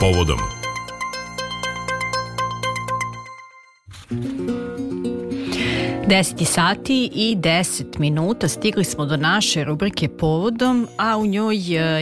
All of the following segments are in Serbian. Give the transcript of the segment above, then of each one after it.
povodom. Deseti sati i 10 minuta stigli smo do naše rubrike Povodom, a u njoj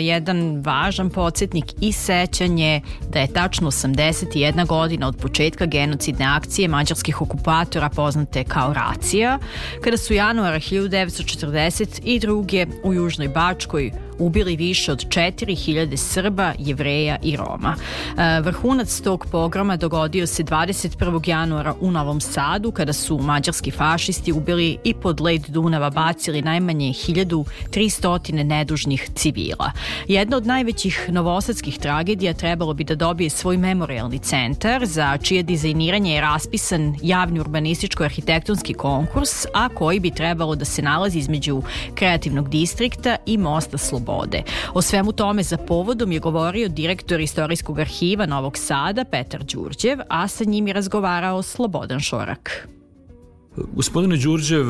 jedan važan podsjetnik i sećanje da je tačno 81 godina od početka genocidne akcije mađarskih okupatora poznate kao Racija, kada su januara 1942. u Južnoj Bačkoj ubili više od 4000 Srba, Jevreja i Roma. E, vrhunac tog pogroma dogodio se 21. januara u Novom Sadu kada su mađarski fašisti ubili i pod led Dunava bacili najmanje 1300 nedužnih civila. Jedna od najvećih novosadskih tragedija trebalo bi da dobije svoj memorialni centar za čije dizajniranje je raspisan javni urbanističko-arhitektonski konkurs, a koji bi trebalo da se nalazi između kreativnog distrikta i mosta Sloboda slobode. O svemu tome za povodom je govorio direktor Istorijskog arhiva Novog Sada Petar Đurđev, a sa njim je razgovarao Slobodan Šorak. Gospodine Đurđev,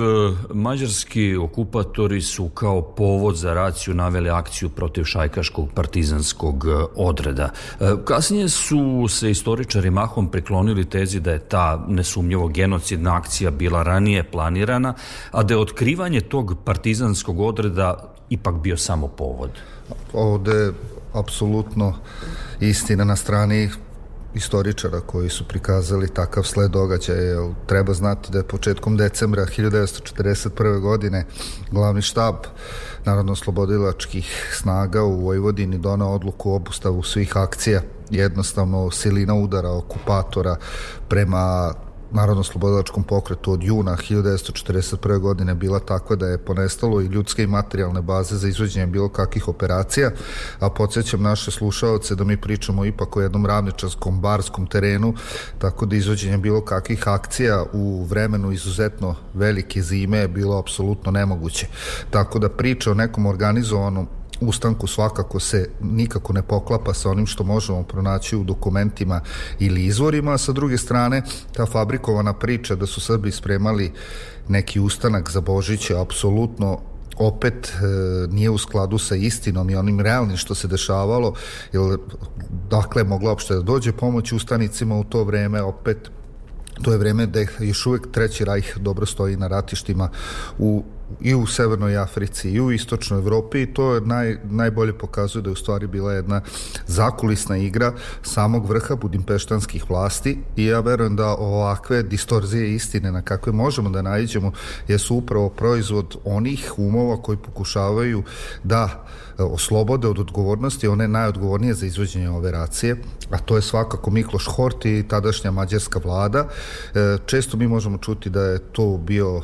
mađarski okupatori su kao povod za raciju naveli akciju protiv šajkaškog partizanskog e, odreda. E, kasnije su se istoričari mahom priklonili tezi da je ta nesumnjivo genocidna akcija bila ranije planirana, a da je otkrivanje tog partizanskog odreda ipak bio samo povod? Ovde je apsolutno istina na strani istoričara koji su prikazali takav sled događaja. Treba znati da je početkom decembra 1941. godine glavni štab narodno-slobodilačkih snaga u Vojvodini donao odluku o obustavu svih akcija jednostavno silina udara okupatora prema narodno-slobodilačkom pokretu od juna 1941. godine bila takva da je ponestalo i ljudske i materijalne baze za izvođenje bilo kakvih operacija, a podsjećam naše slušaoce da mi pričamo ipak o jednom ravničarskom barskom terenu, tako da izvođenje bilo kakvih akcija u vremenu izuzetno velike zime je bilo apsolutno nemoguće. Tako da priča o nekom organizovanom ustanku svakako se nikako ne poklapa sa onim što možemo pronaći u dokumentima ili izvorima, a sa druge strane ta fabrikovana priča da su Srbi spremali neki ustanak za Božić je apsolutno opet e, nije u skladu sa istinom i onim realnim što se dešavalo, jer dakle mogla opšte da dođe pomoć ustanicima u to vreme, opet to je vreme da još uvek Treći rajh dobro stoji na ratištima u i u Severnoj Africi i u Istočnoj Evropi i to je naj, najbolje pokazuje da je u stvari bila jedna zakulisna igra samog vrha budimpeštanskih vlasti i ja verujem da ovakve distorzije istine na kakve možemo da nađemo jesu upravo proizvod onih umova koji pokušavaju da e, oslobode od odgovornosti one najodgovornije za izvođenje ove racije, a to je svakako Mikloš Hort i tadašnja mađarska vlada. E, često mi možemo čuti da je to bio e,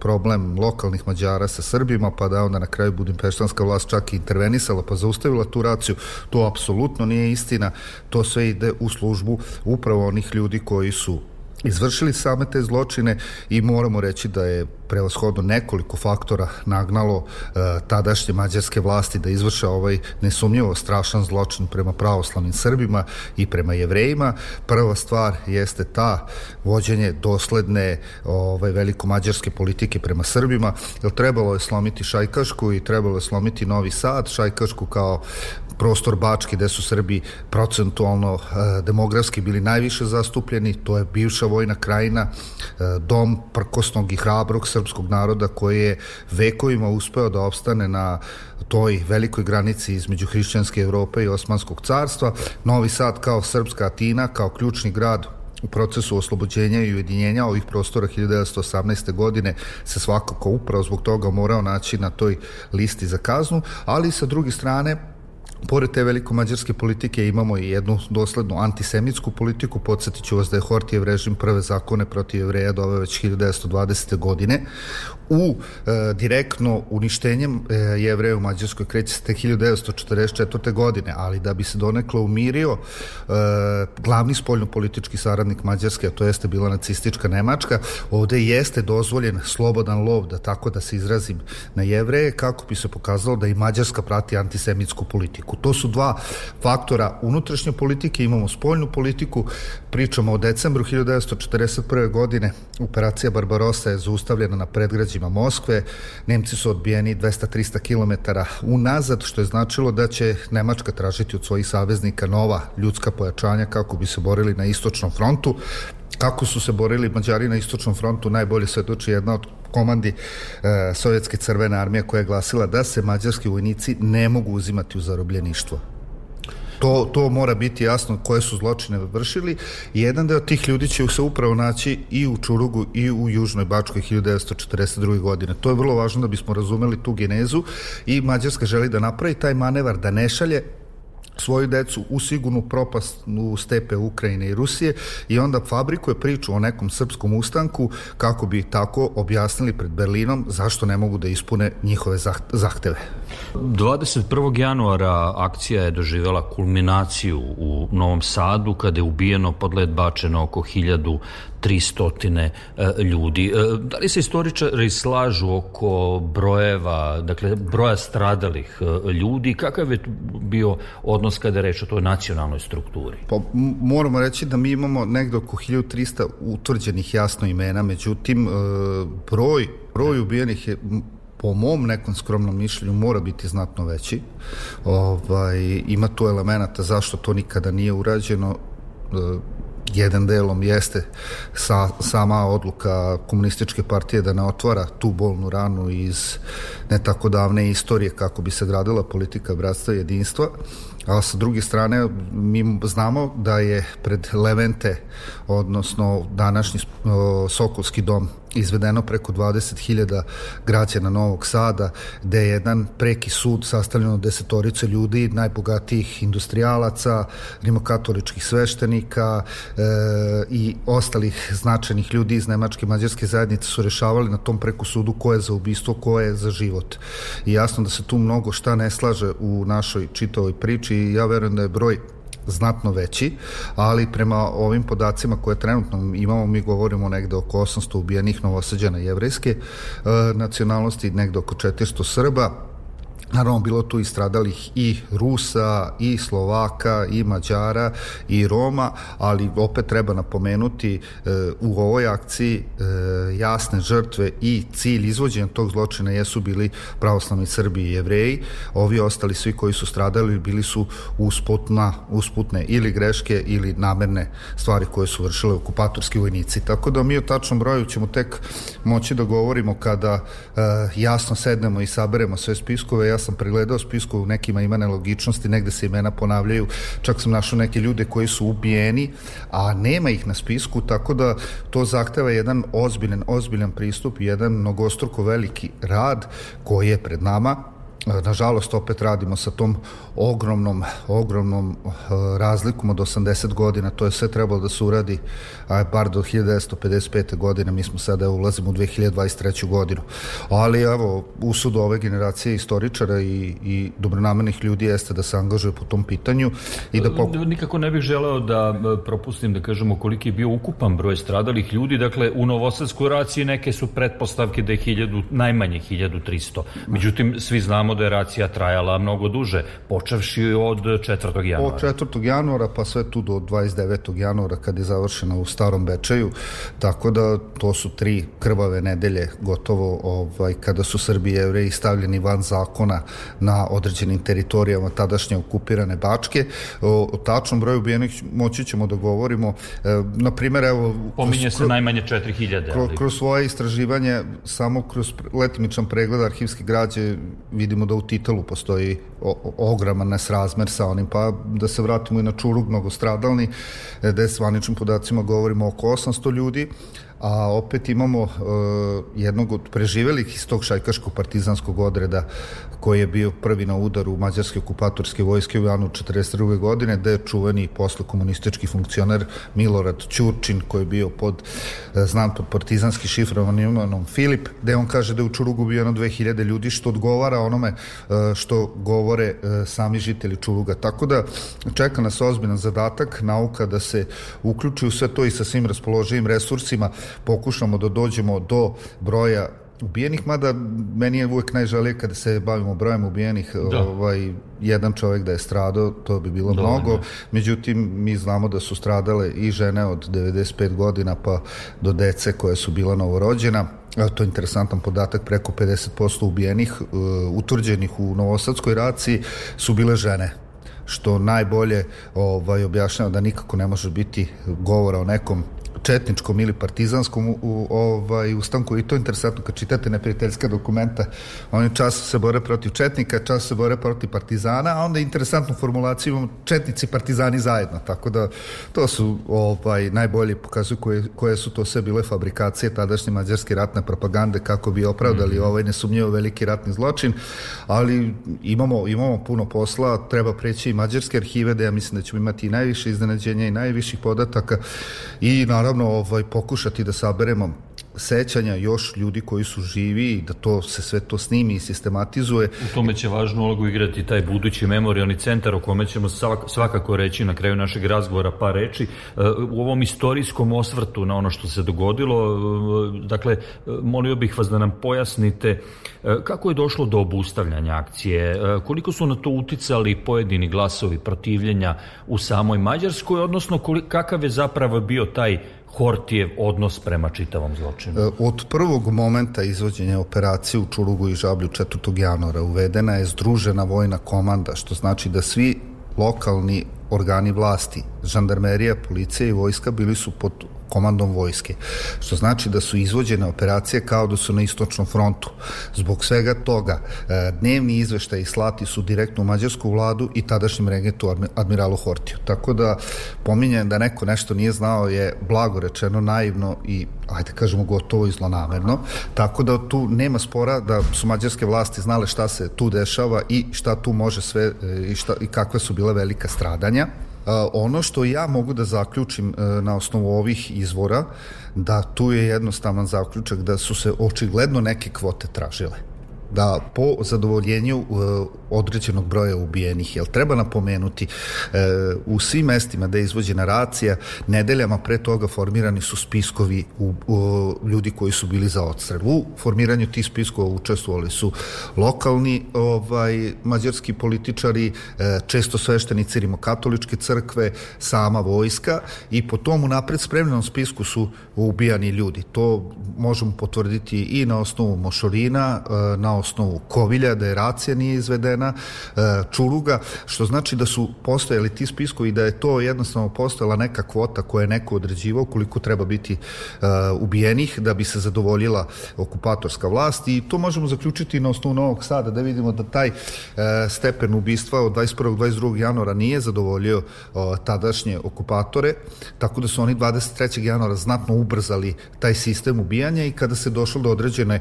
problem lokalnih lokalnih Mađara sa Srbima, pa da onda na kraju Budimpeštanska vlast čak i intervenisala pa zaustavila tu raciju. To apsolutno nije istina. To sve ide u službu upravo onih ljudi koji su izvršili same te zločine i moramo reći da je prevashodno nekoliko faktora nagnalo e, tadašnje mađarske vlasti da izvrše ovaj nesumnjivo strašan zločin prema pravoslavnim Srbima i prema jevrejima. Prva stvar jeste ta vođenje dosledne ovaj, veliko mađarske politike prema Srbima, jer trebalo je slomiti Šajkašku i trebalo je slomiti Novi Sad, Šajkašku kao prostor Bački gde su Srbi procentualno e, demografski bili najviše zastupljeni, to je bivša vojna krajina, e, dom prkosnog i hrabrog srpskog naroda koji je vekovima uspeo da opstane na toj velikoj granici između hrišćanske Evrope i Osmanskog carstva. Novi Sad kao srpska Atina, kao ključni grad u procesu oslobođenja i ujedinjenja ovih prostora 1918. godine se svakako upravo zbog toga morao naći na toj listi za kaznu, ali sa druge strane Pored te velikomađarske politike imamo i jednu doslednu antisemitsku politiku. Podsjetit ću vas da je Hortijev režim prve zakone protiv jevreja dove već 1920. godine. U e, direktno uništenjem e, jevreja u Mađarskoj kreće se te 1944. godine, ali da bi se donekle umirio e, glavni spoljno-politički saradnik Mađarske, a to jeste bila nacistička Nemačka, ovde jeste dozvoljen slobodan lov, da tako da se izrazim na jevreje, kako bi se pokazalo da i Mađarska prati antisemitsku politiku. Politiku. To su dva faktora unutrašnje politike, imamo spoljnu politiku, pričamo o decembru 1941. godine, operacija Barbarossa je zaustavljena na predgrađima Moskve, Nemci su odbijeni 200-300 km unazad, što je značilo da će Nemačka tražiti od svojih saveznika nova ljudska pojačanja kako bi se borili na istočnom frontu. Kako su se borili Mađari na istočnom frontu najbolje svedoči jedna od komandi e, Sovjetske crvene armije koja je glasila da se mađarski vojnici ne mogu uzimati u zarobljeništvo. To, to mora biti jasno koje su zločine vršili jedan deo tih ljudi će se upravo naći i u Čurugu i u Južnoj Bačkoj 1942. godine. To je vrlo važno da bismo razumeli tu genezu i Mađarska želi da napravi taj manevar, da ne šalje svoju decu u sigurnu propast u stepe Ukrajine i Rusije i onda fabrikuje priču o nekom srpskom ustanku kako bi tako objasnili pred Berlinom zašto ne mogu da ispune njihove zahteve. 21. januara akcija je doživela kulminaciju u Novom Sadu kada je ubijeno, podled bačeno oko hiljadu 300 e, ljudi. E, da li se istoričari slažu oko brojeva, dakle broja stradalih e, ljudi? Kakav je bio odnos kada je reč o toj nacionalnoj strukturi? Pa, moramo reći da mi imamo negde oko 1300 utvrđenih jasno imena, međutim broj, broj da. ubijenih je po mom nekom skromnom mišljenju mora biti znatno veći. Ovaj, ima tu elemenata zašto to nikada nije urađeno jedan delom jeste sa, sama odluka komunističke partije da ne otvara tu bolnu ranu iz ne tako davne istorije kako bi se gradila politika bratstva i jedinstva a sa druge strane mi znamo da je pred Levente odnosno današnji Sokolski dom izvedeno preko 20.000 građana Novog Sada, gde je jedan preki sud sastavljen od desetorice ljudi, najbogatijih industrijalaca, rimokatoličkih sveštenika e, i ostalih značajnih ljudi iz Nemačke mađarske zajednice su rešavali na tom preku sudu ko je za ubistvo, ko je za život. I jasno da se tu mnogo šta ne slaže u našoj čitovoj priči i ja verujem da je broj znatno veći, ali prema ovim podacima koje trenutno imamo, mi govorimo negde oko 800 ubijenih novosađana jevrejske e, nacionalnosti, negde oko 400 Srba, Naravno, bilo tu i stradalih i Rusa, i Slovaka, i Mađara, i Roma, ali opet treba napomenuti e, u ovoj akciji e, jasne žrtve i cilj izvođenja tog zločina jesu bili pravoslavni Srbi i Jevreji. Ovi ostali svi koji su stradali bili su usputna, usputne ili greške ili namerne stvari koje su vršile okupatorski vojnici. Tako da mi o tačnom broju ćemo tek moći da govorimo kada e, jasno sednemo i saberemo sve spiskove. Ja sam pregledao spisku, nekima ima nelogičnosti, negde se imena ponavljaju, čak sam našao neke ljude koji su ubijeni, a nema ih na spisku, tako da to zahteva jedan ozbiljan, ozbiljan pristup jedan mnogostruko veliki rad koji je pred nama nažalost opet radimo sa tom ogromnom, ogromnom uh, razlikom od 80 godina, to je sve trebalo da se uradi a, bar do 1955. godine, mi smo sada ulazimo u 2023. godinu. Ali evo, usud ove generacije istoričara i, i dobronamernih ljudi jeste da se angažuje po tom pitanju i da poku... Nikako ne bih želeo da e, propustim da kažemo koliki je bio ukupan broj stradalih ljudi, dakle u Novosadskoj raciji neke su pretpostavke da je 1000, najmanje 1300. Međutim, svi znamo da je racija trajala mnogo duže, počevši od 4. januara. Od 4. januara pa sve tu do 29. januara kad je završena u Starom Bečeju, tako da to su tri krvave nedelje gotovo ovaj, kada su Srbi i Jevreji stavljeni van zakona na određenim teritorijama tadašnje okupirane Bačke. O, o tačnom broju ubijenih moći ćemo da govorimo. E, na primjer, evo... Pominje se najmanje 4000. Kroz, kroz svoje istraživanje, samo kroz letimičan pregled arhivske građe vidimo da u Titalu postoji ogroman nesrazmer sa onim, pa da se vratimo i na Čurug, mnogo stradalni, e, gde svaničnim podacima govorimo oko 800 ljudi, a opet imamo uh, jednog od preživelih iz tog šajkaškog partizanskog odreda koji je bio prvi na udaru mađarske okupatorske vojske u janu 42. godine, gde je čuveni posle komunistički funkcioner Milorad Ćurčin koji je bio pod, uh, znam, pod partizanski šifrovanim imenom Filip, gde on kaže da je u Čurugu bio jedno 2000 ljudi, što odgovara onome uh, što govore sami žitelji Čuruga. Tako da čeka nas ozbiljan zadatak, nauka da se uključi u sve to i sa svim raspoloživim resursima pokušamo da dođemo do broja ubijenih, mada meni je uvek najžalije kada se bavimo brojem ubijenih, da. ovaj, jedan čovjek da je stradao, to bi bilo Dovoljno. mnogo. Međutim, mi znamo da su stradale i žene od 95 godina pa do dece koje su bila novorođena. To je interesantan podatak, preko 50% ubijenih, uh, utvrđenih u Novosadskoj raciji su bile žene što najbolje ovaj, objašnjava da nikako ne može biti govora o nekom četničkom ili partizanskom u, u, ovaj, ustanku. I to je interesantno kad čitate neprijateljske dokumenta oni čas se bore protiv četnika čas se bore protiv partizana a onda interesantnu formulaciju imamo četnici partizani zajedno. Tako da to su ovaj, najbolje pokazuju koje, koje su to sve bile fabrikacije tadašnje mađarske ratne propagande kako bi opravdali mm -hmm. ovaj nesumnjivo veliki ratni zločin. Ali imamo, imamo puno posla treba preći i mađarske arhive da ja mislim da ćemo imati i najviše iznenađenja i najviših podataka. I naravno naravno ovaj, pokušati da saberemo sećanja još ljudi koji su živi i da to se sve to snimi i sistematizuje. U tome će važnu ulogu igrati taj budući memorialni centar o kome ćemo svakako reći na kraju našeg razgovora par reči. E, u ovom istorijskom osvrtu na ono što se dogodilo, e, dakle, molio bih vas da nam pojasnite e, kako je došlo do obustavljanja akcije, koliko su na to uticali pojedini glasovi protivljenja u samoj Mađarskoj, odnosno kakav je zapravo bio taj Hortijev odnos prema čitavom zločinu? E, od prvog momenta izvođenja operacije u Čurugu i Žablju 4. januara uvedena je združena vojna komanda, što znači da svi lokalni organi vlasti, žandarmerija, policija i vojska bili su pod komandom vojske, što znači da su izvođene operacije kao da su na istočnom frontu. Zbog svega toga, e, dnevni izveštaj slati su direktno u mađarsku vladu i tadašnjem regentu admiralu Hortiju. Tako da, pominjem da neko nešto nije znao je blago rečeno naivno i ajde kažemo gotovo i zlonamerno, tako da tu nema spora da su mađarske vlasti znale šta se tu dešava i šta tu može sve e, i, šta, i kakve su bile velika stradanja. Ono što ja mogu da zaključim e, na osnovu ovih izvora, da tu je jednostavan zaključak da su se očigledno neke kvote tražile da po zadovoljenju e, određenog broja ubijenih, jel treba napomenuti e, u svim mestima da je izvođena racija, nedeljama pre toga formirani su spiskovi u, u, ljudi koji su bili za odstrel. U formiranju tih spiskova učestvovali su lokalni ovaj mađarski političari, e, često sveštenici rimokatoličke crkve, sama vojska i po tomu napred spremljenom spisku su ubijani ljudi. To možemo potvrditi i na osnovu Mošorina, na osnovu Kovilja, da je racija nije izvedena, e, Čuruga, što znači da su postojali ti spiskovi da je to jednostavno postojala neka kvota koja je neko određivao koliko treba biti uh, ubijenih da bi se zadovoljila okupatorska vlast i to možemo zaključiti na osnovu Novog Sada da vidimo da taj uh, stepen ubistva od 21. 22. januara nije zadovoljio tadašnje okupatore, tako da su oni 23. januara znatno ubrzali taj sistem ubijanja i kada se došlo do određene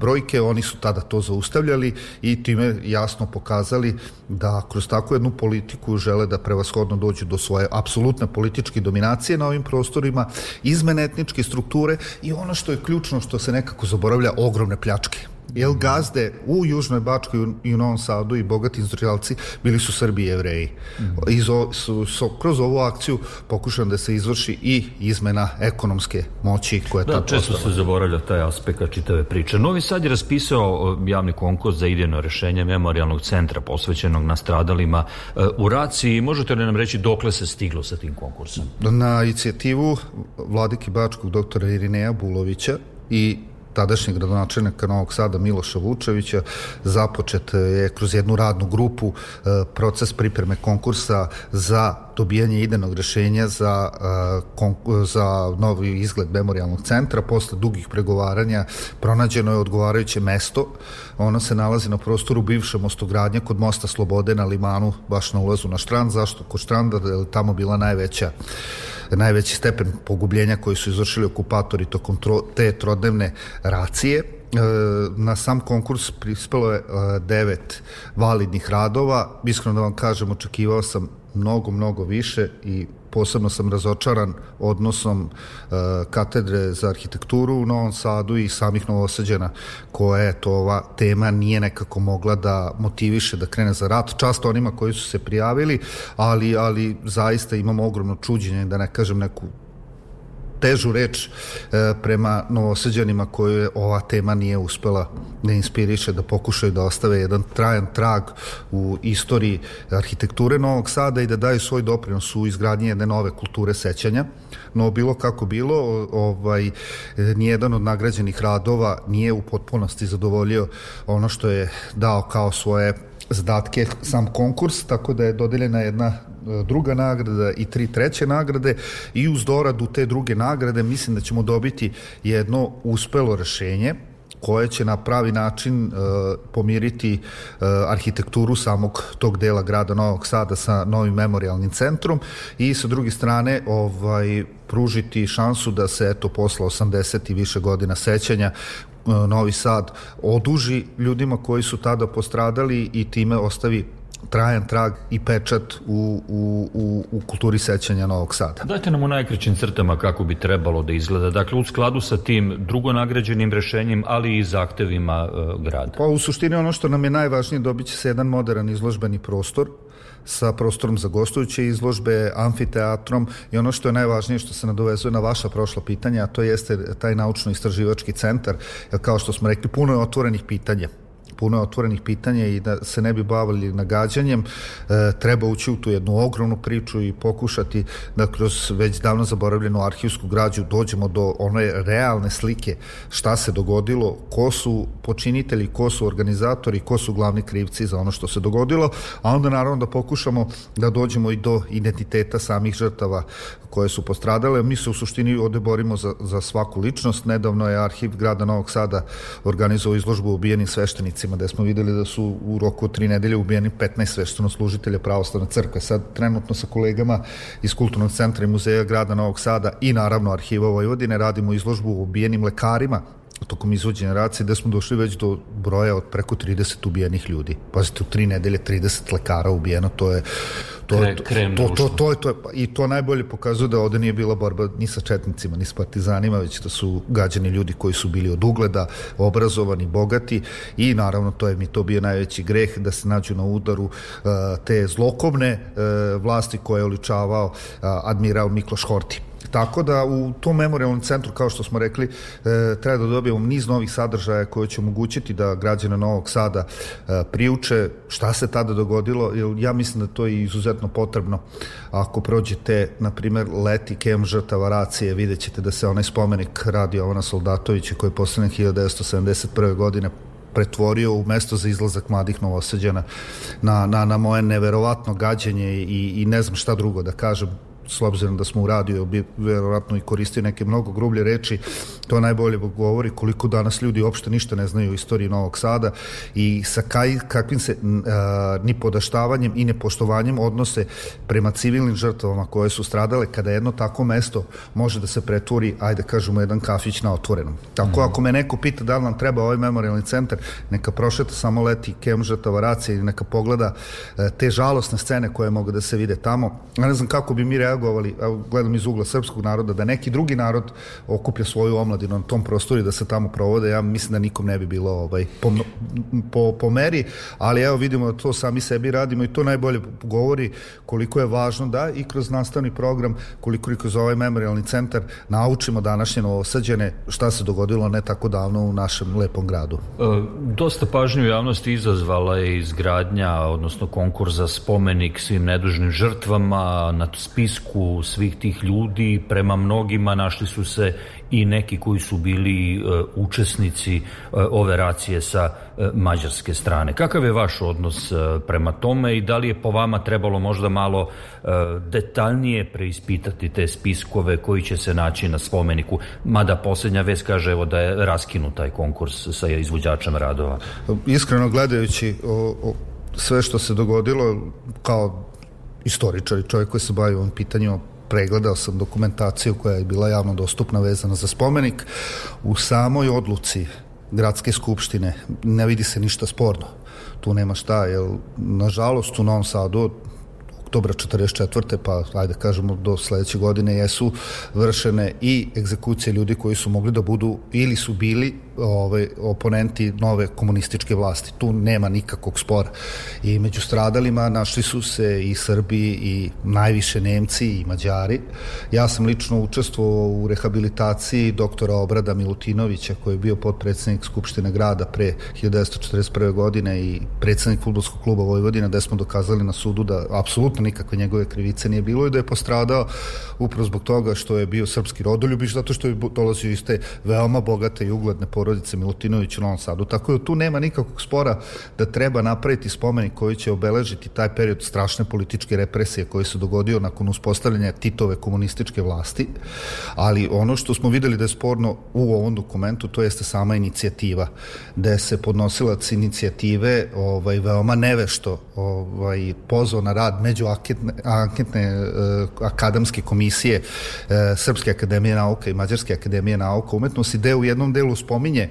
brojke, oni su tada to zaustavljali i time jasno pokazali da kroz takvu jednu politiku žele da prevashodno dođu do svoje apsolutne političke dominacije na ovim prostorima, izmene etničke strukture i ono što je ključno što se nekako zaboravlja, ogromne pljačke Jel gazde u Južnoj Bačkoj i u Novom Sadu i bogati industrijalci bili su Srbi i Jevreji. Iz o, su, su, kroz ovu akciju pokušam da se izvrši i izmena ekonomske moći koja da, ta često postala. se zaboravlja taj aspekt čitave priče. Novi Sad je raspisao javni konkurs za idejno rešenje memorialnog centra posvećenog nastradalima e, u raciji. Možete li nam reći dokle se stiglo sa tim konkursom? Na inicijativu vladike Bačkog doktora Irineja Bulovića i tadašnjeg gradonačelnika Novog Sada Miloša Vučevića započet je kroz jednu radnu grupu e, proces pripreme konkursa za dobijanje idejnog rešenja za, za novi izgled memorialnog centra. Posle dugih pregovaranja pronađeno je odgovarajuće mesto. Ono se nalazi na prostoru bivše mostogradnje kod Mosta Slobode na Limanu, baš na ulazu na štrand. Zašto? Kod štranda je tamo bila najveća najveći stepen pogubljenja koji su izvršili okupatori tokom tro, te trodnevne racije. E, na sam konkurs prispelo je e, devet validnih radova. Iskreno da vam kažem, očekivao sam mnogo, mnogo više i posebno sam razočaran odnosom uh, katedre za arhitekturu u Novom Sadu i samih novosađena koja je to ova tema nije nekako mogla da motiviše da krene za rat. Čast onima koji su se prijavili, ali, ali zaista imamo ogromno čuđenje, da ne kažem neku težu reč e, prema novoseđanima koju ova tema nije uspela da inspiriše, da pokušaju da ostave jedan trajan trag u istoriji arhitekture Novog Sada i da daju svoj doprinos u izgradnji jedne nove kulture sećanja. No bilo kako bilo, ovaj, nijedan od nagrađenih radova nije u potpunosti zadovoljio ono što je dao kao svoje zadatke sam konkurs, tako da je dodeljena jedna druga nagrada i tri treće nagrade i uz doradu te druge nagrade mislim da ćemo dobiti jedno uspelo rešenje koje će na pravi način uh, pomiriti uh, arhitekturu samog tog dela grada Novog Sada sa novim memorialnim centrom i sa druge strane ovaj pružiti šansu da se eto posle 80 i više godina sećanja Novi Sad oduži ljudima koji su tada postradali i time ostavi trajan trag i pečat u, u, u, u kulturi sećanja Novog Sada. Dajte nam u najkraćim crtama kako bi trebalo da izgleda. Dakle, u skladu sa tim drugonagrađenim rešenjem, ali i zahtevima e, grada. Pa u suštini ono što nam je najvažnije dobit će se jedan modern izložbeni prostor sa prostorom za gostujuće izložbe, amfiteatrom i ono što je najvažnije što se nadovezuje na vaša prošla pitanja, a to jeste taj naučno-istraživački centar, jer kao što smo rekli, puno je otvorenih pitanja puno otvorenih pitanja i da se ne bi bavili nagađanjem, e, treba ući u tu jednu ogromnu priču i pokušati da kroz već davno zaboravljenu arhivsku građu dođemo do one realne slike šta se dogodilo, ko su počinitelji, ko su organizatori, ko su glavni krivci za ono što se dogodilo, a onda naravno da pokušamo da dođemo i do identiteta samih žrtava koje su postradale. Mi se u suštini ovde borimo za, za svaku ličnost. Nedavno je arhiv grada Novog Sada organizovao izložbu ubijenim sveštenicima, gde smo videli da su u roku od tri nedelje ubijeni 15 sveštenoslужitelja pravoslavne crkve. Sad trenutno sa kolegama iz Kulturnog centra i muzeja grada Novog Sada i naravno arhiva Vojvodine radimo izložbu o ubijenim lekarima tokom izvođenja racije gde smo došli već do broja od preko 30 ubijenih ljudi. Pazite, u tri nedelje 30 lekara ubijeno, to je to, Kre, krem to, to, to, je, to je, i to najbolje pokazuje da ovde nije bila borba ni sa četnicima, ni sa partizanima, već da su gađani ljudi koji su bili od ugleda, obrazovani, bogati i naravno to je mi to bio najveći greh da se nađu na udaru uh, te zlokobne uh, vlasti koje je oličavao uh, admiral Mikloš Horti. Tako da u tom memorialnom centru, kao što smo rekli, e, treba da dobijemo niz novih sadržaja koje će omogućiti da građane Novog Sada e, priuče šta se tada dogodilo, jer ja mislim da to je izuzetno potrebno. Ako prođete, na primer, leti kem žrtava racije, vidjet ćete da se onaj spomenik radi Jovana Soldatovića koji je poslednjen 1971. godine pretvorio u mesto za izlazak mladih novoseđana na, na, na moje neverovatno gađenje i, i ne znam šta drugo da kažem s obzirom da smo u radiju bi verovatno i koristio neke mnogo grublje reči, to najbolje govori koliko danas ljudi uopšte ništa ne znaju o istoriji Novog Sada i sa kaj, kakvim se a, ni podaštavanjem i nepoštovanjem odnose prema civilnim žrtvama koje su stradale kada jedno tako mesto može da se pretvori, ajde kažemo, jedan kafić na otvorenom. Tako mm. ako me neko pita da li nam treba ovaj memorialni centar, neka prošeta samo leti kem žrtava racije ili neka pogleda a, te žalosne scene koje mogu da se vide tamo. Ja ne znam kako bi mi reagovali, gledam iz ugla srpskog naroda, da neki drugi narod okuplja svoju omladinu na tom prostoru i da se tamo provode, ja mislim da nikom ne bi bilo ovaj, po, po, po meri, ali evo vidimo da to sami sebi radimo i to najbolje govori koliko je važno da i kroz nastavni program, koliko i kroz ovaj memorialni centar naučimo današnje novosađene šta se dogodilo ne tako davno u našem lepom gradu. E, dosta pažnju javnosti izazvala je izgradnja, odnosno konkurs za spomenik svim nedužnim žrtvama na spisku spisku svih tih ljudi, prema mnogima našli su se i neki koji su bili uh, učesnici uh, ove racije sa uh, mađarske strane. Kakav je vaš odnos prema tome i da li je po vama trebalo možda malo detaljnije preispitati te spiskove koji će se naći na spomeniku, mada poslednja vez kaže evo da je raskinut taj konkurs sa izvođačem radova? Iskreno gledajući o, o sve što se dogodilo kao istoričar i čovjek koji se bavi ovom pitanju pregledao sam dokumentaciju koja je bila javno dostupna vezana za spomenik u samoj odluci gradske skupštine ne vidi se ništa sporno tu nema šta jer nažalost u Novom Sadu oktobra 44. pa ajde kažemo do sledeće godine jesu vršene i egzekucije ljudi koji su mogli da budu ili su bili ove, oponenti nove komunističke vlasti. Tu nema nikakvog spora. I među stradalima našli su se i Srbi i najviše Nemci i Mađari. Ja sam lično učestvovao u rehabilitaciji doktora Obrada Milutinovića koji je bio podpredsednik Skupštine grada pre 1941. godine i predsednik futbolskog kluba Vojvodina da smo dokazali na sudu da apsolutno nikakve njegove krivice nije bilo i da je postradao upravo zbog toga što je bio srpski rodoljubiš zato što je dolazio iz te veoma bogate i ugledne porodice Milutinović u Novom Sadu. Tako da tu nema nikakvog spora da treba napraviti spomenik koji će obeležiti taj period strašne političke represije koji se dogodio nakon uspostavljanja Titove komunističke vlasti, ali ono što smo videli da je sporno u ovom dokumentu to jeste sama inicijativa, da se podnosilac inicijative ovaj, veoma nevešto ovaj, pozvao na rad među anketne, anketne uh, akademske komisije uh, Srpske akademije nauka i Mađarske akademije nauka umetnosti, gde u jednom delu spominje nie.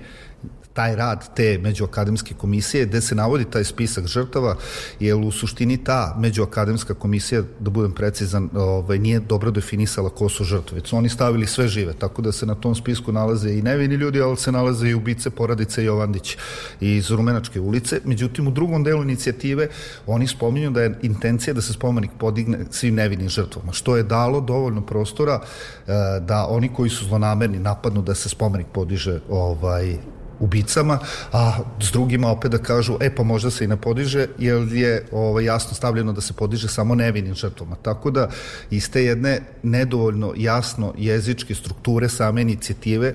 Taj rad te međuakademske komisije gde se navodi taj spisak žrtava jer u suštini ta međuakademska komisija da budem precizan ovaj, nije dobro definisala ko su žrtve su oni stavili sve žive tako da se na tom spisku nalaze i nevini ljudi ali se nalaze i ubice porodice Jovandić iz Rumenačke ulice. Međutim u drugom delu inicijative oni spominju da je intencija da se spomenik podigne svim nevinim žrtvama što je dalo dovoljno prostora eh, da oni koji su zlonamerni napadnu da se spomenik podiže ovaj ubicama, a s drugima opet da kažu, e pa možda se i ne podiže, jer je ovaj, jasno stavljeno da se podiže samo nevinim žrtvama. Tako da iz te jedne nedovoljno jasno jezičke strukture same inicijative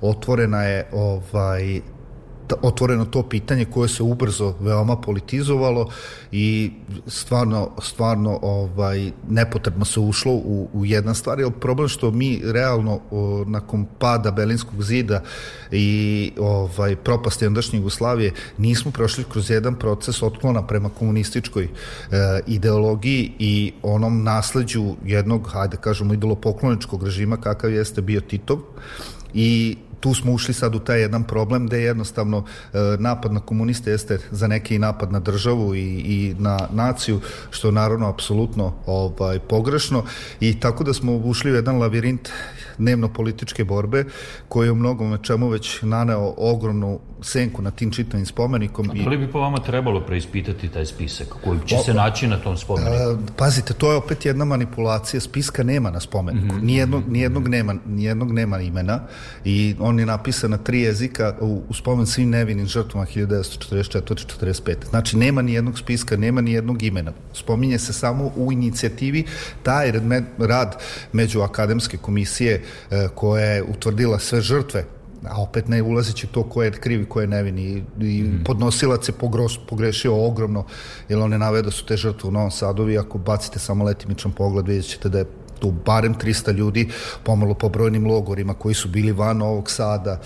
otvorena je ovaj otvoreno to pitanje koje se ubrzo veoma politizovalo i stvarno, stvarno ovaj, nepotrebno se ušlo u, u jedna stvar, jer problem što mi realno o, nakon pada Berlinskog zida i ovaj, propasti ondašnje Jugoslavije nismo prošli kroz jedan proces otklona prema komunističkoj e, ideologiji i onom nasleđu jednog, hajde kažemo, idolopokloničkog režima kakav jeste bio Titov i tu smo ušli sad u taj jedan problem gde jednostavno e, napad na komuniste jeste za neke i napad na državu i, i na naciju, što naravno apsolutno ovaj, pogrešno. I tako da smo ušli u jedan lavirint dnevno političke borbe koji je u mnogom čemu već naneo ogromnu senku na tim čitavim spomenikom. A da li bi po vama trebalo preispitati taj spisak koji će o, se naći na tom spomeniku? A, pazite, to je opet jedna manipulacija, spiska nema na spomeniku, mm -hmm. nijednog, nijednog, nema, nijednog nema imena i on je napisan na tri jezika u, u spomen svim nevinim žrtvama 1944-45. Znači nema ni jednog spiska, nema ni jednog imena. Spominje se samo u inicijativi taj rad među akademske komisije koja je utvrdila sve žrtve a opet ne ulazeći to ko je krivi, ko je nevini i, i mm. podnosilac je pogros, pogrešio ogromno jer on je naveo da su te žrtve u Novom Sadu. Vi ako bacite samo letimičan pogled vidjet ćete da je tu barem 300 ljudi pomalo po brojnim logorima koji su bili van Novog Sada.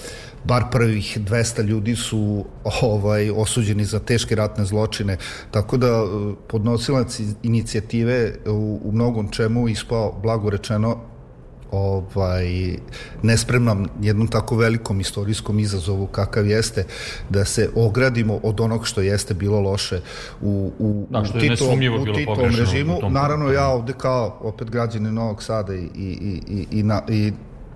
Bar prvih 200 ljudi su ovaj osuđeni za teške ratne zločine. Tako da e, podnosilac inicijative u, u mnogom čemu ispao blago rečeno ovaj, nespremnom jednom tako velikom istorijskom izazovu kakav jeste da se ogradimo od onog što jeste bilo loše u, u, da, u, Titovom, u Titovom režimu. Naravno ja ovde kao opet građani Novog Sada i, i, i, i, na, i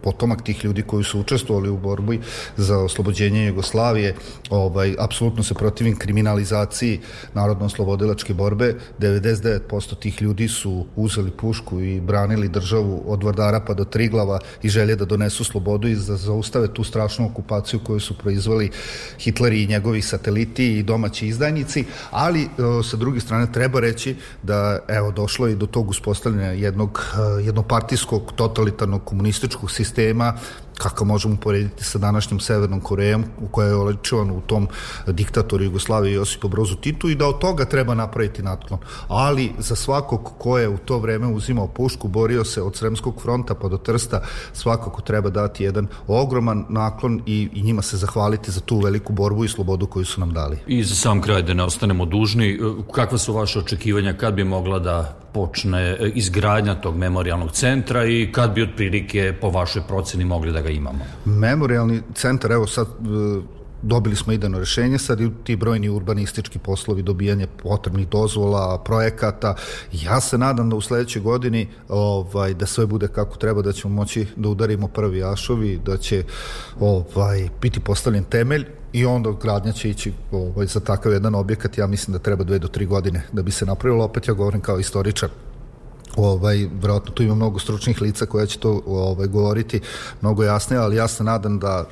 potomak tih ljudi koji su učestvovali u borbi za oslobođenje Jugoslavije, ovaj, apsolutno se protivim kriminalizaciji narodno-oslobodilačke borbe. 99% tih ljudi su uzeli pušku i branili državu od Vardara pa do Triglava i želje da donesu slobodu i da zaustave tu strašnu okupaciju koju su proizvali Hitler i njegovi sateliti i domaći izdajnici, ali e, sa druge strane treba reći da evo došlo je do tog uspostavljanja jednog e, jednopartijskog totalitarnog komunističkog sistema sistema kakav možemo uporediti sa današnjom Severnom Korejom u kojoj je olečovan u tom diktatoru Jugoslavije Josipa Brozu Titu i da od toga treba napraviti natklon. Ali za svakog ko je u to vreme uzimao pušku, borio se od Sremskog fronta pa do Trsta, svakako treba dati jedan ogroman naklon i, i njima se zahvaliti za tu veliku borbu i slobodu koju su nam dali. I za sam kraj da ne ostanemo dužni, kakva su vaše očekivanja kad bi mogla da počne izgradnja tog memorialnog centra i kad bi otprilike po vašoj proceni mogli da ga imamo? Memorialni centar, evo sad dobili smo ideno rešenje, sad i ti brojni urbanistički poslovi, dobijanje potrebnih dozvola, projekata. Ja se nadam da u sledećoj godini ovaj, da sve bude kako treba, da ćemo moći da udarimo prvi ašovi, da će ovaj, biti postavljen temelj i onda gradnja će ići ovaj, za takav jedan objekat, ja mislim da treba dve do tri godine da bi se napravilo, opet ja govorim kao istoričar ovaj, vjerojatno tu ima mnogo stručnih lica koja će to ovaj, govoriti mnogo jasnije, ali ja se nadam da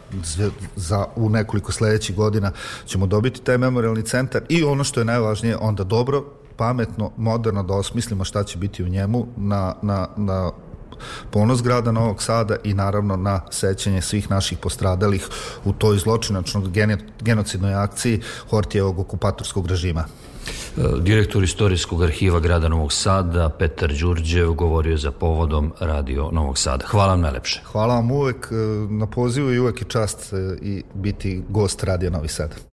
za u nekoliko sledećih godina ćemo dobiti taj memorialni centar i ono što je najvažnije, onda dobro, pametno, moderno da osmislimo šta će biti u njemu na, na, na ponos grada Novog Sada i naravno na sećanje svih naših postradalih u toj zločinačnog genocidnoj akciji Hortijevog okupatorskog režima. Direktor Istorijskog arhiva grada Novog Sada, Petar Đurđev, govorio za povodom Radio Novog Sada. Hvala vam najlepše. Hvala vam uvek na pozivu i uvek je čast e, i biti gost Radio Novi Sad.